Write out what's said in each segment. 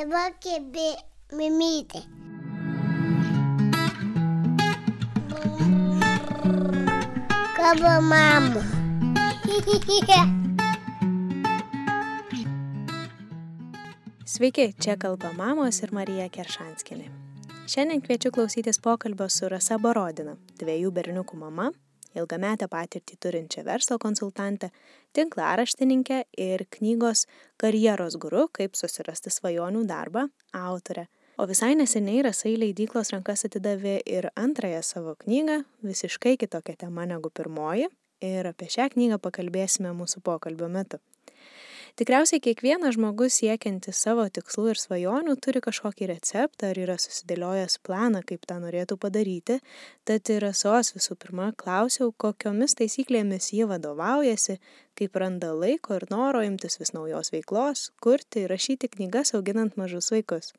Dabar kėbė mimytė. Kaba mama. Sveiki, čia kalba mamos ir Marija Keršanskinė. Šiandien kviečiu klausytis pokalbio su Rasa Borodina, dviejų berniukų mama, ilgametę patirtį turinčią verslo konsultantę, tinklaraštininkę ir knygos Karjeros guru, kaip susirasti svajonių darbą, autorę. O visai neseniai Rasai leidyklos rankas atidavė ir antrąją savo knygą, visiškai kitokia tema negu pirmoji, ir apie šią knygą pakalbėsime mūsų pokalbio metu. Tikriausiai kiekvienas žmogus siekiantis savo tikslų ir svajonių turi kažkokį receptą ar yra susidėliojęs planą, kaip tą norėtų padaryti, tad ir esos visų pirma klausiau, kokiomis taisyklėmis jie vadovaujasi, kaip randa laiko ir noro imtis vis naujos veiklos, kurti ir rašyti knygas auginant mažus vaikus.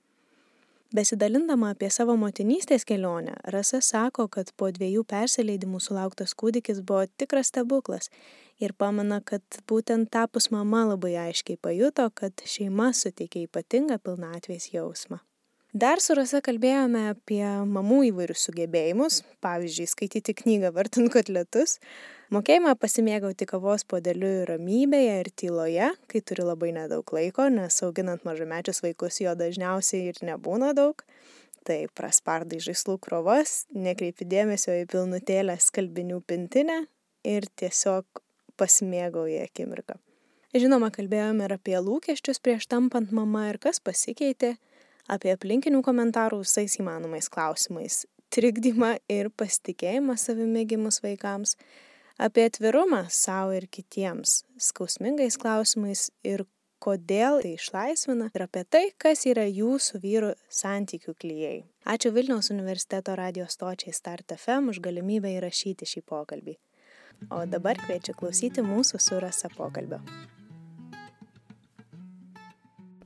Besidalindama apie savo motinystės kelionę, Rasa sako, kad po dviejų persileidimų sulauktas kūdikis buvo tikras stebuklas ir pamana, kad būtent tapus mama labai aiškiai pajuto, kad šeima suteikia ypatingą pilnatvės jausmą. Dar su Rasa kalbėjome apie mamų įvairius sugebėjimus, pavyzdžiui, skaityti knygą vartant kotletus, mokėjimą pasimėgauti kavos podeliu ramybėje ir tyloje, kai turi labai nedaug laiko, nes auginant mažamečius vaikus jo dažniausiai ir nebūna daug. Tai praspardai žaislų krovas, nekreipi dėmesio į pilnutėlę skalbinių pintinę ir tiesiog pasimėgauji akimirką. Žinoma, kalbėjome ir apie lūkesčius prieš tampant mama ir kas pasikeitė apie aplinkinių komentarų visais įmanomais klausimais, trikdymą ir pasitikėjimą savimi gimus vaikams, apie atvirumą savo ir kitiems, skausmingais klausimais ir kodėl tai išlaisvina ir apie tai, kas yra jūsų vyrų santykių klyjei. Ačiū Vilniaus universiteto radio stočiai Start FM už galimybę įrašyti šį pokalbį. O dabar kviečiu klausyti mūsų su Rasa pokalbio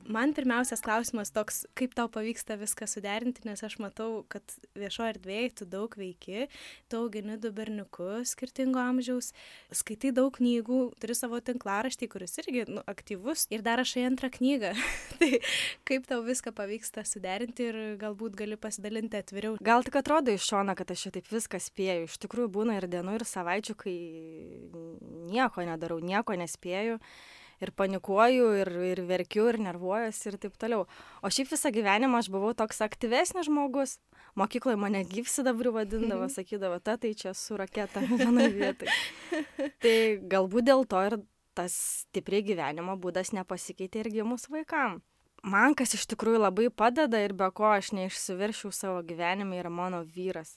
man pirmiausias klausimas toks, kaip tau pavyksta viską suderinti, nes aš matau, kad viešo erdvėje tu daug veiki, tu augini du berniukus skirtingo amžiaus, skaitai daug knygų, turi savo tinklaraštį, kuris irgi nu, aktyvus ir dar rašai antrą knygą. tai kaip tau viską pavyksta suderinti ir galbūt gali pasidalinti atviriau. Gal tik atrodo iš šona, kad aš šitaip viską spėju. Iš tikrųjų būna ir dienų, ir savaičių, kai nieko nedarau, nieko nespėju ir panikuoju, ir, ir verkiu, ir nervuojuosi ir taip toliau. O šiaip visą gyvenimą aš buvau toks aktyvesnis žmogus. Mokykloje mane gyvsidabriu vadindavo, sakydavo, ta tai čia su raketa vienoje vietoje. tai galbūt dėl to ir tas stipriai gyvenimo būdas nepasikeitė ir gimus vaikam man kas iš tikrųjų labai padeda ir be ko aš neišsiveršiau savo gyvenime yra mano vyras.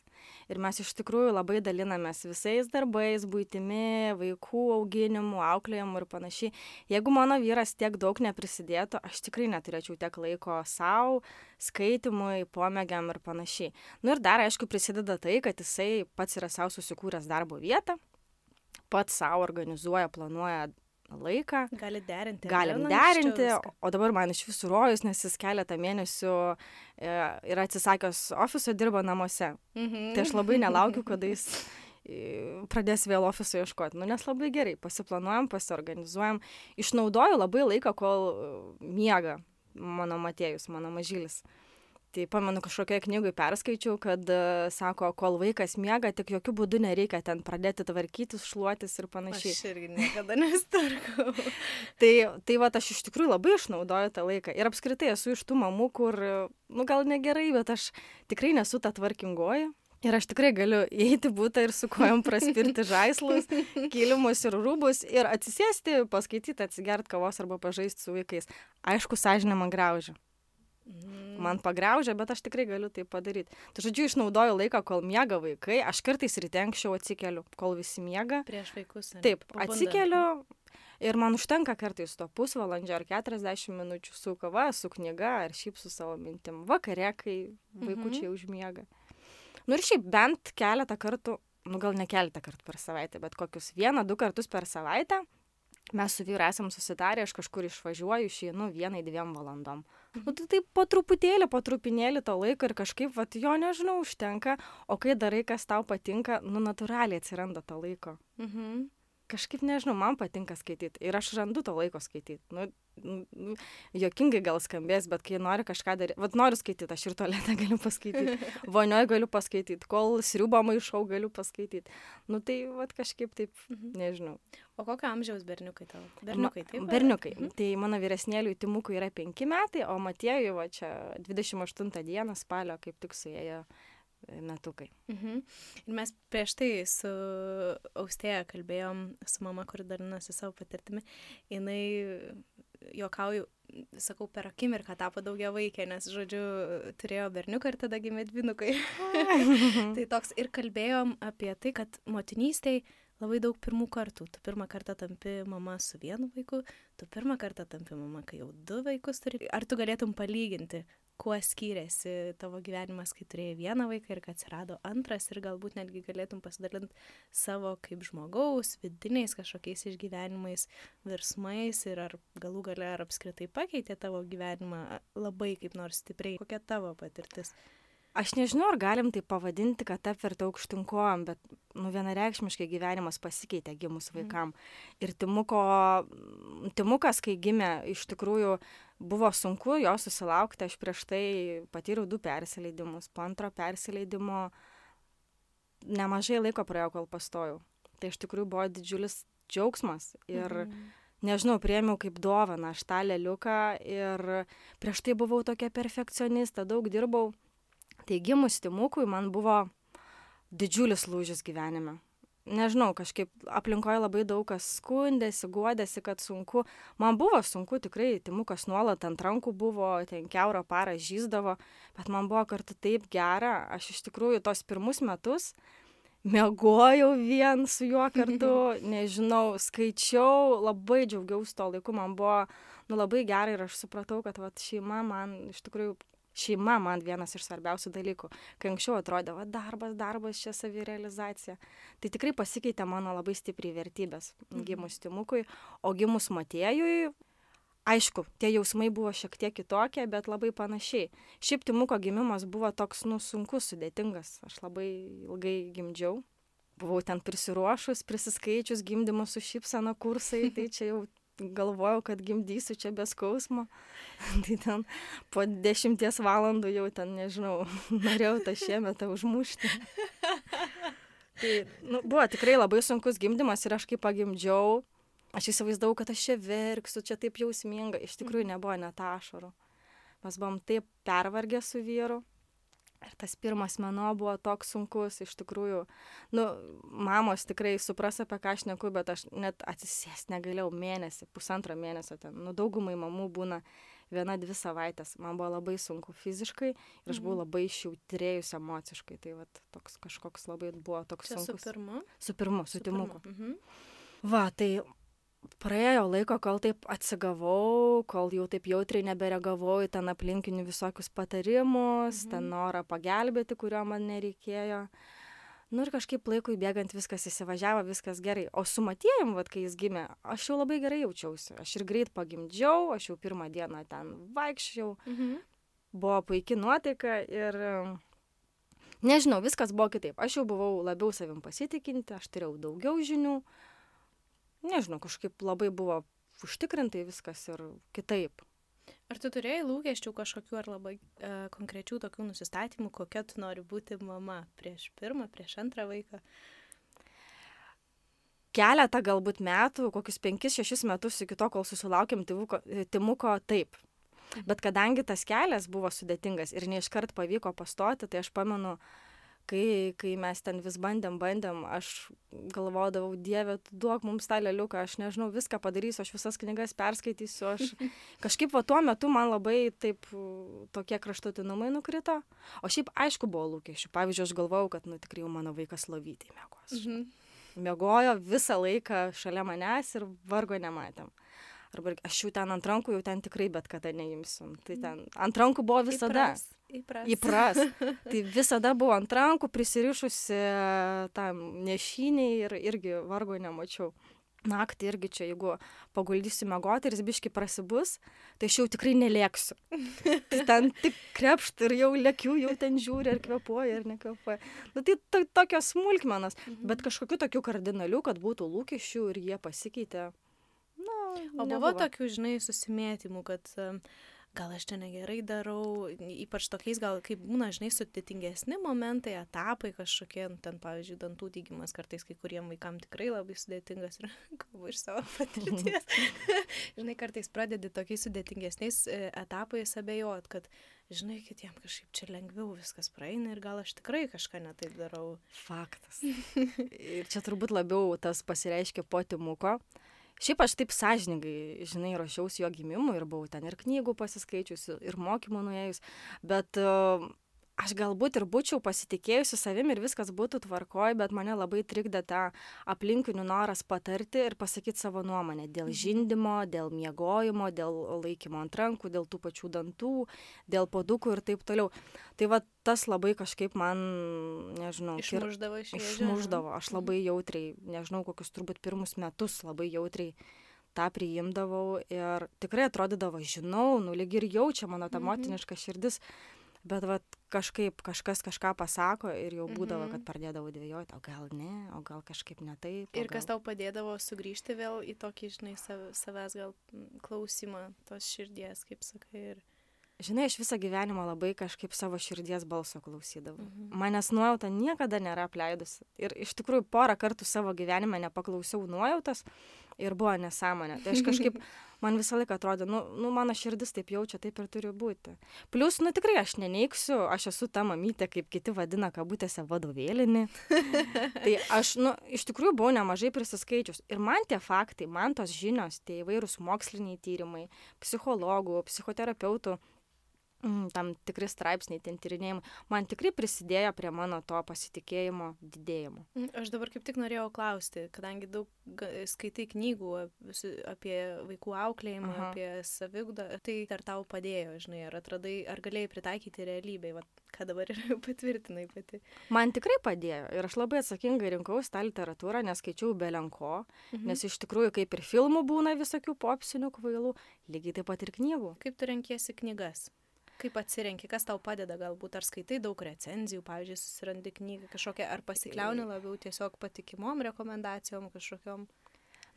Ir mes iš tikrųjų labai dalinamės visais darbais, būtimi, vaikų auginimu, auklėjimu ir panašiai. Jeigu mano vyras tiek daug neprisidėtų, aš tikrai neturėčiau tiek laiko savo, skaitimui, pomėgiam ir panašiai. Nu ir dar, aišku, prisideda tai, kad jisai pats yra savo susikūręs darbo vietą, pats savo organizuoja, planuoja laiką. Gali derinti. Galim derinti, o dabar man iš visų rojus, nes jis keletą mėnesių e, yra atsisakęs ofiso, dirba namuose. Mhm. Tai aš labai nelaukiu, kada jis e, pradės vėl ofiso ieškoti. Nu, nes labai gerai, pasiplanuojam, pasiorganizuojam. Išnaudoju labai laiką, kol miega mano Matėjus, mano mažylis. Mhm tai pamenu kažkokioj knygoj perskaičiau kad sako kol vaikas miega tik jokiu būdu nereikia ten pradėti tvarkytis šluotis ir panašiai aš irgi niekada nesitvarkau tai tai vat aš iš tikrųjų labai išnaudoju tą laiką ir apskritai esu iš tų mamų kur nu gal negerai bet aš tikrai nesu ta tvarkingoji Ir aš tikrai galiu įeiti būtą ir su kojom praspirti žaislus, kilimus ir rūbus ir atsisėsti, paskaityti, atsigert kavos arba pažaisti su vaikais. Aišku, sąžinė man graužia. Mm. Man pagraužia, bet aš tikrai galiu tai padaryti. Tai žodžiu, išnaudoju laiką, kol miega vaikai. Aš kartais ryte anksčiau atsikeliu, kol visi miega. Prieš vaikus. Ne? Taip, atsikeliu. Ir man užtenka kartais to pusvalandžio ar 40 minučių su kava, su knyga ar šiaip su savo mintim. Vakare, kai vaikučiai mhm. užmiega. Nu ir šiaip bent keletą kartų, nu gal ne keletą kartų per savaitę, bet kokius vieną, du kartus per savaitę mes su vyru esam susitarę, aš kažkur išvažiuoju, išeinu vienai dviem valandom. Nu, tai taip po truputėlį, po trupinėlį to laiko ir kažkaip, vat, jo nežinau, užtenka, o kai darai, kas tau patinka, nu, natūraliai atsiranda to laiko. Mhm. Kažkaip nežinau, man patinka skaityti ir aš randu to laiko skaityti. Nu, nu, jokingai gal skambės, bet kai nori kažką daryti, vad noriu skaityti, aš ir tualetę galiu paskaityti, vonioje galiu paskaityti, kol sriubą maišau galiu paskaityti. Nu tai vad kažkaip taip, mhm. nežinau. O kokio amžiaus berniukai tavo? Berniukai, taip? Berniukai. Mhm. Tai mano vyresnėliui Timukui yra 5 metai, o Matėjui, va čia 28 dieną spalio kaip tik suėjo metukai. Mhm. Ir mes prieš tai su Austėja kalbėjom, su mama, kuri dalinasi savo patirtimi, jinai, juokauju, sakau, per akimirką tapo daugia vaikė, nes, žodžiu, turėjo berniuką ir tada gimė dvinukai. tai toks ir kalbėjom apie tai, kad motinystėje labai daug pirmų kartų. Tu pirmą kartą tampi mama su vienu vaiku, tu pirmą kartą tampi mama, kai jau du vaikus turi. Ar tu galėtum palyginti, kuo skyrėsi tavo gyvenimas, kai turėjai vieną vaiką ir kai atsirado antras ir galbūt netgi galėtum pasidalinti savo kaip žmogaus vidiniais kažkokiais išgyvenimais, virsmais ir ar galų gale ar apskritai pakeitė tavo gyvenimą labai kaip nors stipriai. Kokia tavo patirtis? Aš nežinau, ar galim tai pavadinti, kad apverta aukštinkojom, bet nu, vienareikšmiškai gyvenimas pasikeitė gimus mhm. vaikam. Mm. Ir Timuko, Timukas, kai gimė, iš tikrųjų buvo sunku jo susilaukti, aš prieš tai patyriau du persileidimus, po antro persileidimo nemažai laiko praėjo, kol pastojau. Tai iš tikrųjų buvo didžiulis džiaugsmas ir mhm. nežinau, priemiau kaip dovaną aš tą leliuką ir prieš tai buvau tokia perfekcionista, daug dirbau. Tai gimus Timukui man buvo didžiulis lūžis gyvenime nežinau, kažkaip aplinkoje labai daug kas skundėsi, guodėsi, kad sunku. Man buvo sunku, tikrai, timukas nuolat ant rankų buvo, ten keurą parą žyzdavo, bet man buvo kartu taip gera. Aš iš tikrųjų tos pirmus metus mėgojau vien su juo kartu, nežinau, skaičiau, labai džiaugiausi to laiku, man buvo nu, labai gerai ir aš supratau, kad vat, šeima man iš tikrųjų šeima man vienas iš svarbiausių dalykų. Kai anksčiau atrodė, va, darbas, darbas, čia savirealizacija. Tai tikrai pasikeitė mano labai stipriai vertybės mhm. gimus Timukui, o gimus Matėjui, aišku, tie jausmai buvo šiek tiek kitokie, bet labai panašiai. Šiaip Timuko gimimas buvo toks, nu, sunkus, sudėtingas. Aš labai ilgai gimdžiau. Buvau ten prisiruošus, prisiskaičius gimdymo su šypsena kursai, tai čia jau galvojau, kad gimdysiu čia be skausmo. tai ten po dešimties valandų jau ten, nežinau, norėjau tą šiemetą užmušti. tai nu, buvo tikrai labai sunkus gimdymas ir aš kaip pagimdžiau, aš įsivaizdavau, kad aš čia verksiu, čia taip jausminga. Iš tikrųjų nebuvo net ašarų. Mes buvom taip pervargę su vyru. Ir tas pirmas meno buvo toks sunkus, iš tikrųjų, nu, mamos tikrai supras, apie ką aš neku, bet aš net atsisės negalėjau mėnesį, pusantro mėnesio ten, nu, daugumai mamų būna viena, dvi savaitės. Man buvo labai sunku fiziškai ir aš buvau mhm. labai išjautrėjus emociškai. Tai va, toks kažkoks labai buvo toks Čia sunkus. Su pirmu? Su pirmu, su, su timuku. Mhm. Va, tai praėjo laiko, kol taip atsigavau, kol jau taip jautriai nebereagavau į ten aplinkinių visokius patarimus, mhm. ten norą pagelbėti, kurio man nereikėjo. Nu ir kažkaip laikui bėgant viskas įsivažiavo, viskas gerai. O su Matėjim, vad kai jis gimė, aš jau labai gerai jaučiausi. Aš ir greit pagimdžiau, aš jau pirmą dieną ten vaikščiau. Mhm. Buvo puikia nuotaika ir nežinau, viskas buvo kitaip. Aš jau buvau labiau savim pasitikinti, aš turėjau daugiau žinių. Nežinau, kažkaip labai buvo užtikrintai viskas ir kitaip. Ar tu turėjai lūkesčių kažkokių ar labai e, konkrečių tokių nusistatymų, kokia tu nori būti mama prieš pirmą, prieš antrą vaiką? Keletą galbūt metų, kokius penkis, šešis metus iki to, kol susilaukėm timuko, timuko taip. Mhm. Bet kadangi tas kelias buvo sudėtingas ir neiškart pavyko pastoti, tai aš pamenu, uh, kai kai mes ten vis bandėm bandėm aš galvodavau dieve tu duok mums tą lėliuką aš nežinau viską padarysiu aš visas knygas perskaitysiu aš kažkaip va tuo metu man labai taip tokie kraštutinumai nukrito. O šiaip aišku buvo lūkesčių. Pavyzdžiui aš galvojau kad nu tikrai jau mano vaikas lovytėj miegos. Mhm. miegojo visą laiką šalia manęs ir vargo nematėm arba aš jau ten ant rankų jau ten tikrai bet kada neimsiu tai ten ant rankų buvo visada Įpras. Įpras. Įpras. Tai visada buvo ant rankų prisirišusi tam nešiniai ir irgi vargo nemačiau. naktį irgi čia, jeigu paguldysiu mėgoti ir jis biški prasibus, tai aš jau tikrai nelėksiu. tai ten tik krepšt ir jau lėkiu, jau ten žiūri, ar kvepuoja, ar nekvepuoja. Nu, tai to, tokios smulkmenos, mhm. bet kažkokiu tokiu kardinaliu, kad būtų lūkesčių ir jie pasikeitė. Na, o buvo tokių, žinai, susimėtymų, kad uh, gal aš čia negerai darau, ypač tokiais gal kaip būna, žinai, sudėtingesni momentai, etapai kažkokie, nu, ten, pavyzdžiui, dantų dygimas kartais kai kuriem vaikam tikrai labai sudėtingas ir kalbu iš savo patirties. žinai, kartais pradedi tokiais sudėtingesniais e, etapais abejot, kad, žinai, kitiem kažkaip čia lengviau viskas praeina ir gal aš tikrai kažką netaip darau. Faktas. ir čia turbūt labiau tas pasireiškia po timuko šiaip aš taip sąžiningai žinai ruošiausi jo gimimui ir buvau ten ir knygų pasiskaičiusi ir mokymų nuėjus bet aš galbūt ir būčiau pasitikėjusi savim ir viskas būtų tvarkoj bet mane labai trikdė ta aplinkinių noras patarti ir pasakyt savo nuomonę dėl mhm. žindymo dėl miegojimo dėl laikymo ant rankų dėl tų pačių dantų dėl puodukų ir taip toliau tai va tas labai kažkaip man nežinau išmušdavo iš išmušdavo aš mhm. labai jautriai nežinau kokius turbūt pirmus metus labai jautriai tą priimdavau ir tikrai atrodydavo žinau nu lyg ir jaučia mano ta mhm. motiniška širdis bet vat kažkaip kažkas kažką pasako ir jau būdavo, kad mhm. pradėdavau dvėjoti, o gal ne, o gal kažkaip ne taip. Ir kas tau padėdavo sugrįžti vėl į tokį, žinai, savęs gal klausimą tos širdies, kaip sakai. Ir... Žinai, aš visą gyvenimą labai kažkaip savo širdies balso klausydavau. Mhm. Manęs nuojauta niekada nėra apleidusi. Ir iš tikrųjų porą kartų savo gyvenime nepaklausiau nuojautas ir buvo nesąmonė. Tai aš kažkaip, man visą laiką atrodė, nu, nu mano širdis taip jaučia, taip ir turi būti. Plus, nu tikrai aš neneiksiu, aš esu ta mamytė, kaip kiti vadina, kabutėse vadovėlinį. tai aš, nu, iš tikrųjų buvau nemažai prisiskaičius. Ir man tie faktai, man tos žinios, tie įvairūs moksliniai tyrimai, psichologų, psichoterapeutų Mm, tam tikri straipsniai, ten tyrinėjimai, man tikrai prisidėjo prie mano to pasitikėjimo didėjimo. Mm, aš dabar kaip tik norėjau klausti, kadangi daug skaitai knygų apie vaikų auklėjimą, Aha. apie savigdą, tai ar tau padėjo, žinai, ar atradai, ar galėjai pritaikyti realybėj, va, ką dabar ir patvirtinai pati. Man tikrai padėjo ir aš labai atsakingai rinkausi tą literatūrą, neskaičiau belenko, mhm. nes iš tikrųjų kaip ir filmų būna visokių popsinių kvailų, lygiai taip pat ir knygų. Kaip tu renkiesi knygas? Kaip atsirenki, kas tau padeda, galbūt ar skaitai daug recenzijų, pavyzdžiui, susirandi knygą kažkokią, ar pasikliauni labiau tiesiog patikimom rekomendacijom kažkokiam?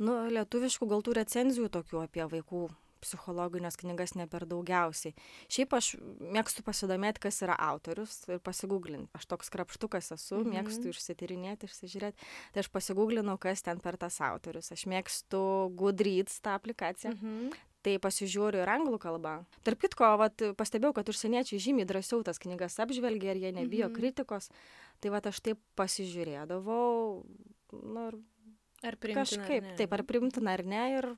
Nu, lietuviškų gal tų recenzijų tokių apie vaikų psichologinės knygas ne per daugiausiai. Šiaip aš mėgstu pasidomėti, kas yra autorius ir pasigūglinti. Aš toks krapštukas esu, mm -hmm. mėgstu išsityrinėti, išsižiūrėti. Tai aš pasigūglinau, kas ten per tas autorius. Aš mėgstu Goodreads tą aplikaciją. Mm -hmm tai pasižiūriu ir anglų kalba. Tarp kitko, vat, pastebėjau, kad užsieniečiai žymiai drąsiau tas knygas apžvelgia ir jie nebijo mhm. kritikos. Tai va aš taip pasižiūrėdavau. Nu, ir ar primtina? Kažkaip, ar taip, ar primtina ar ne. Ir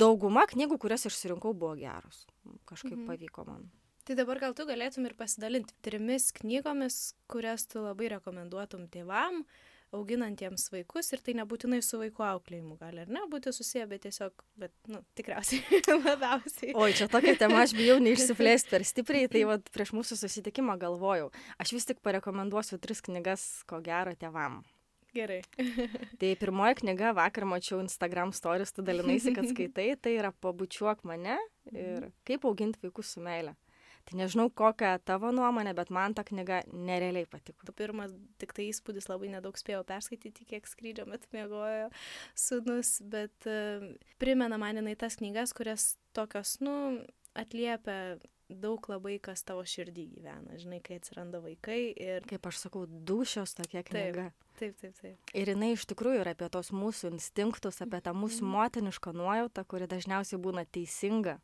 dauguma knygų, kurias išsirinkau, buvo geros. Kažkaip mhm. pavyko man. Tai dabar gal tu galėtum ir pasidalinti trimis knygomis, kurias tu labai rekomenduotum tėvam, uh, auginantiems vaikus ir tai nebūtinai su vaikų auklėjimu gali ar ne būti susiję, bet tiesiog, bet, nu, tikriausiai labiausiai. Oi, čia tokia tema, aš bijau neišsiplėsti per stipriai, tai vad prieš mūsų susitikimą galvojau. Aš vis tik parekomenduosiu tris knygas, ko gero, tėvam. Gerai. tai pirmoji knyga, vakar mačiau Instagram stories, tu dalinaisi, kad skaitai, tai yra Pabučiuok mane ir kaip auginti vaikus su meile. Tai nežinau, kokia tavo nuomonė, bet man ta knyga nerealiai patiko. Pirmas tik tai įspūdis labai nedaug spėjau perskaityti, kiek skrydžio metu mėgojo sunus, bet uh, primena man jinai tas knygas, kurias tokios, nu, atliepia daug labai kas tavo širdį gyvena, žinai, kai atsiranda vaikai ir... Kaip aš sakau, dušios tokia knyga. Taip, taip, taip. taip. Ir jinai iš tikrųjų yra apie tos mūsų instinktus, apie tą mūsų mhm. motinišką nuojautą, kuri dažniausiai būna teisinga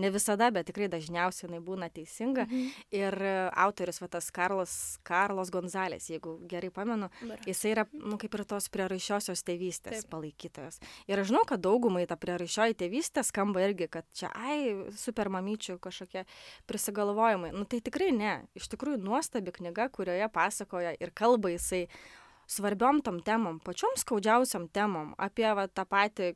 ne visada, bet tikrai dažniausiai jinai būna teisinga. Mhm. Ir autorius, va tas Karlos, Karlos Gonzalės, jeigu gerai pamenu, Bar. jisai yra, nu, kaip ir tos prieraišiosios tėvystės Taip. palaikytojas. Ir aš žinau, kad daugumai ta prieraišioji tėvystė skamba irgi, kad čia, ai, super mamyčių kažkokie prisigalvojimai. Nu, tai tikrai ne. Iš tikrųjų, nuostabi knyga, kurioje pasakoja ir kalba jisai svarbiom tom temom, pačiom skaudžiausiam temom, apie va, tą patį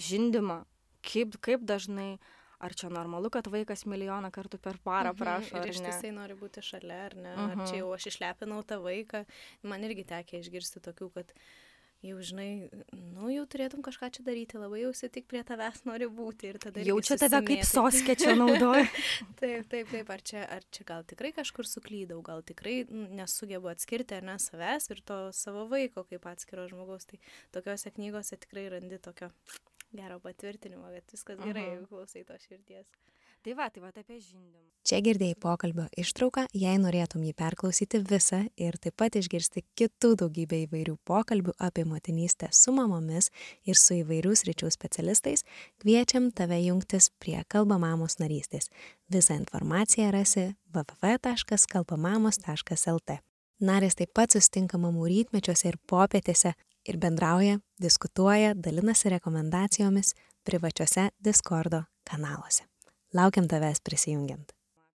žindimą, kaip, kaip dažnai ar čia normalu, kad vaikas milijoną kartų per parą mhm, prašo. Ir ištisai nori būti šalia, ar ne? -huh. Ar čia mhm. jau aš išlepinau tą vaiką. Man irgi tekė išgirsti tokių, kad jau žinai, nu jau turėtum kažką čia daryti, labai jau tik prie tavęs nori būti ir tada... Jaučia tave kaip soskė čia naudoja. taip, taip, taip, ar čia, ar čia gal tikrai kažkur suklydau, gal tikrai nesugebu atskirti ar ne savęs ir to savo vaiko kaip atskiro žmogaus. Tai tokiuose knygose tikrai randi tokio gero patvirtinimo, kad viskas gerai, jeigu klausai to širties. Tai va, tai va apie žindymą. Čia girdėjai pokalbio ištrauką, jei norėtum jį perklausyti visą ir taip pat išgirsti kitų daugybę įvairių pokalbių apie motinystę su mamomis ir su įvairių sričių specialistais, kviečiam tave jungtis prie Kalbamamos narystės. Visą informaciją rasi www.kalbamamos.lt. Narės taip pat sustinka mamų rytmečiuose ir popietėse ir bendrauja, diskutuoja, dalinasi rekomendacijomis privačiuose Discordo kanaluose. Laukiam tavęs prisijungiant.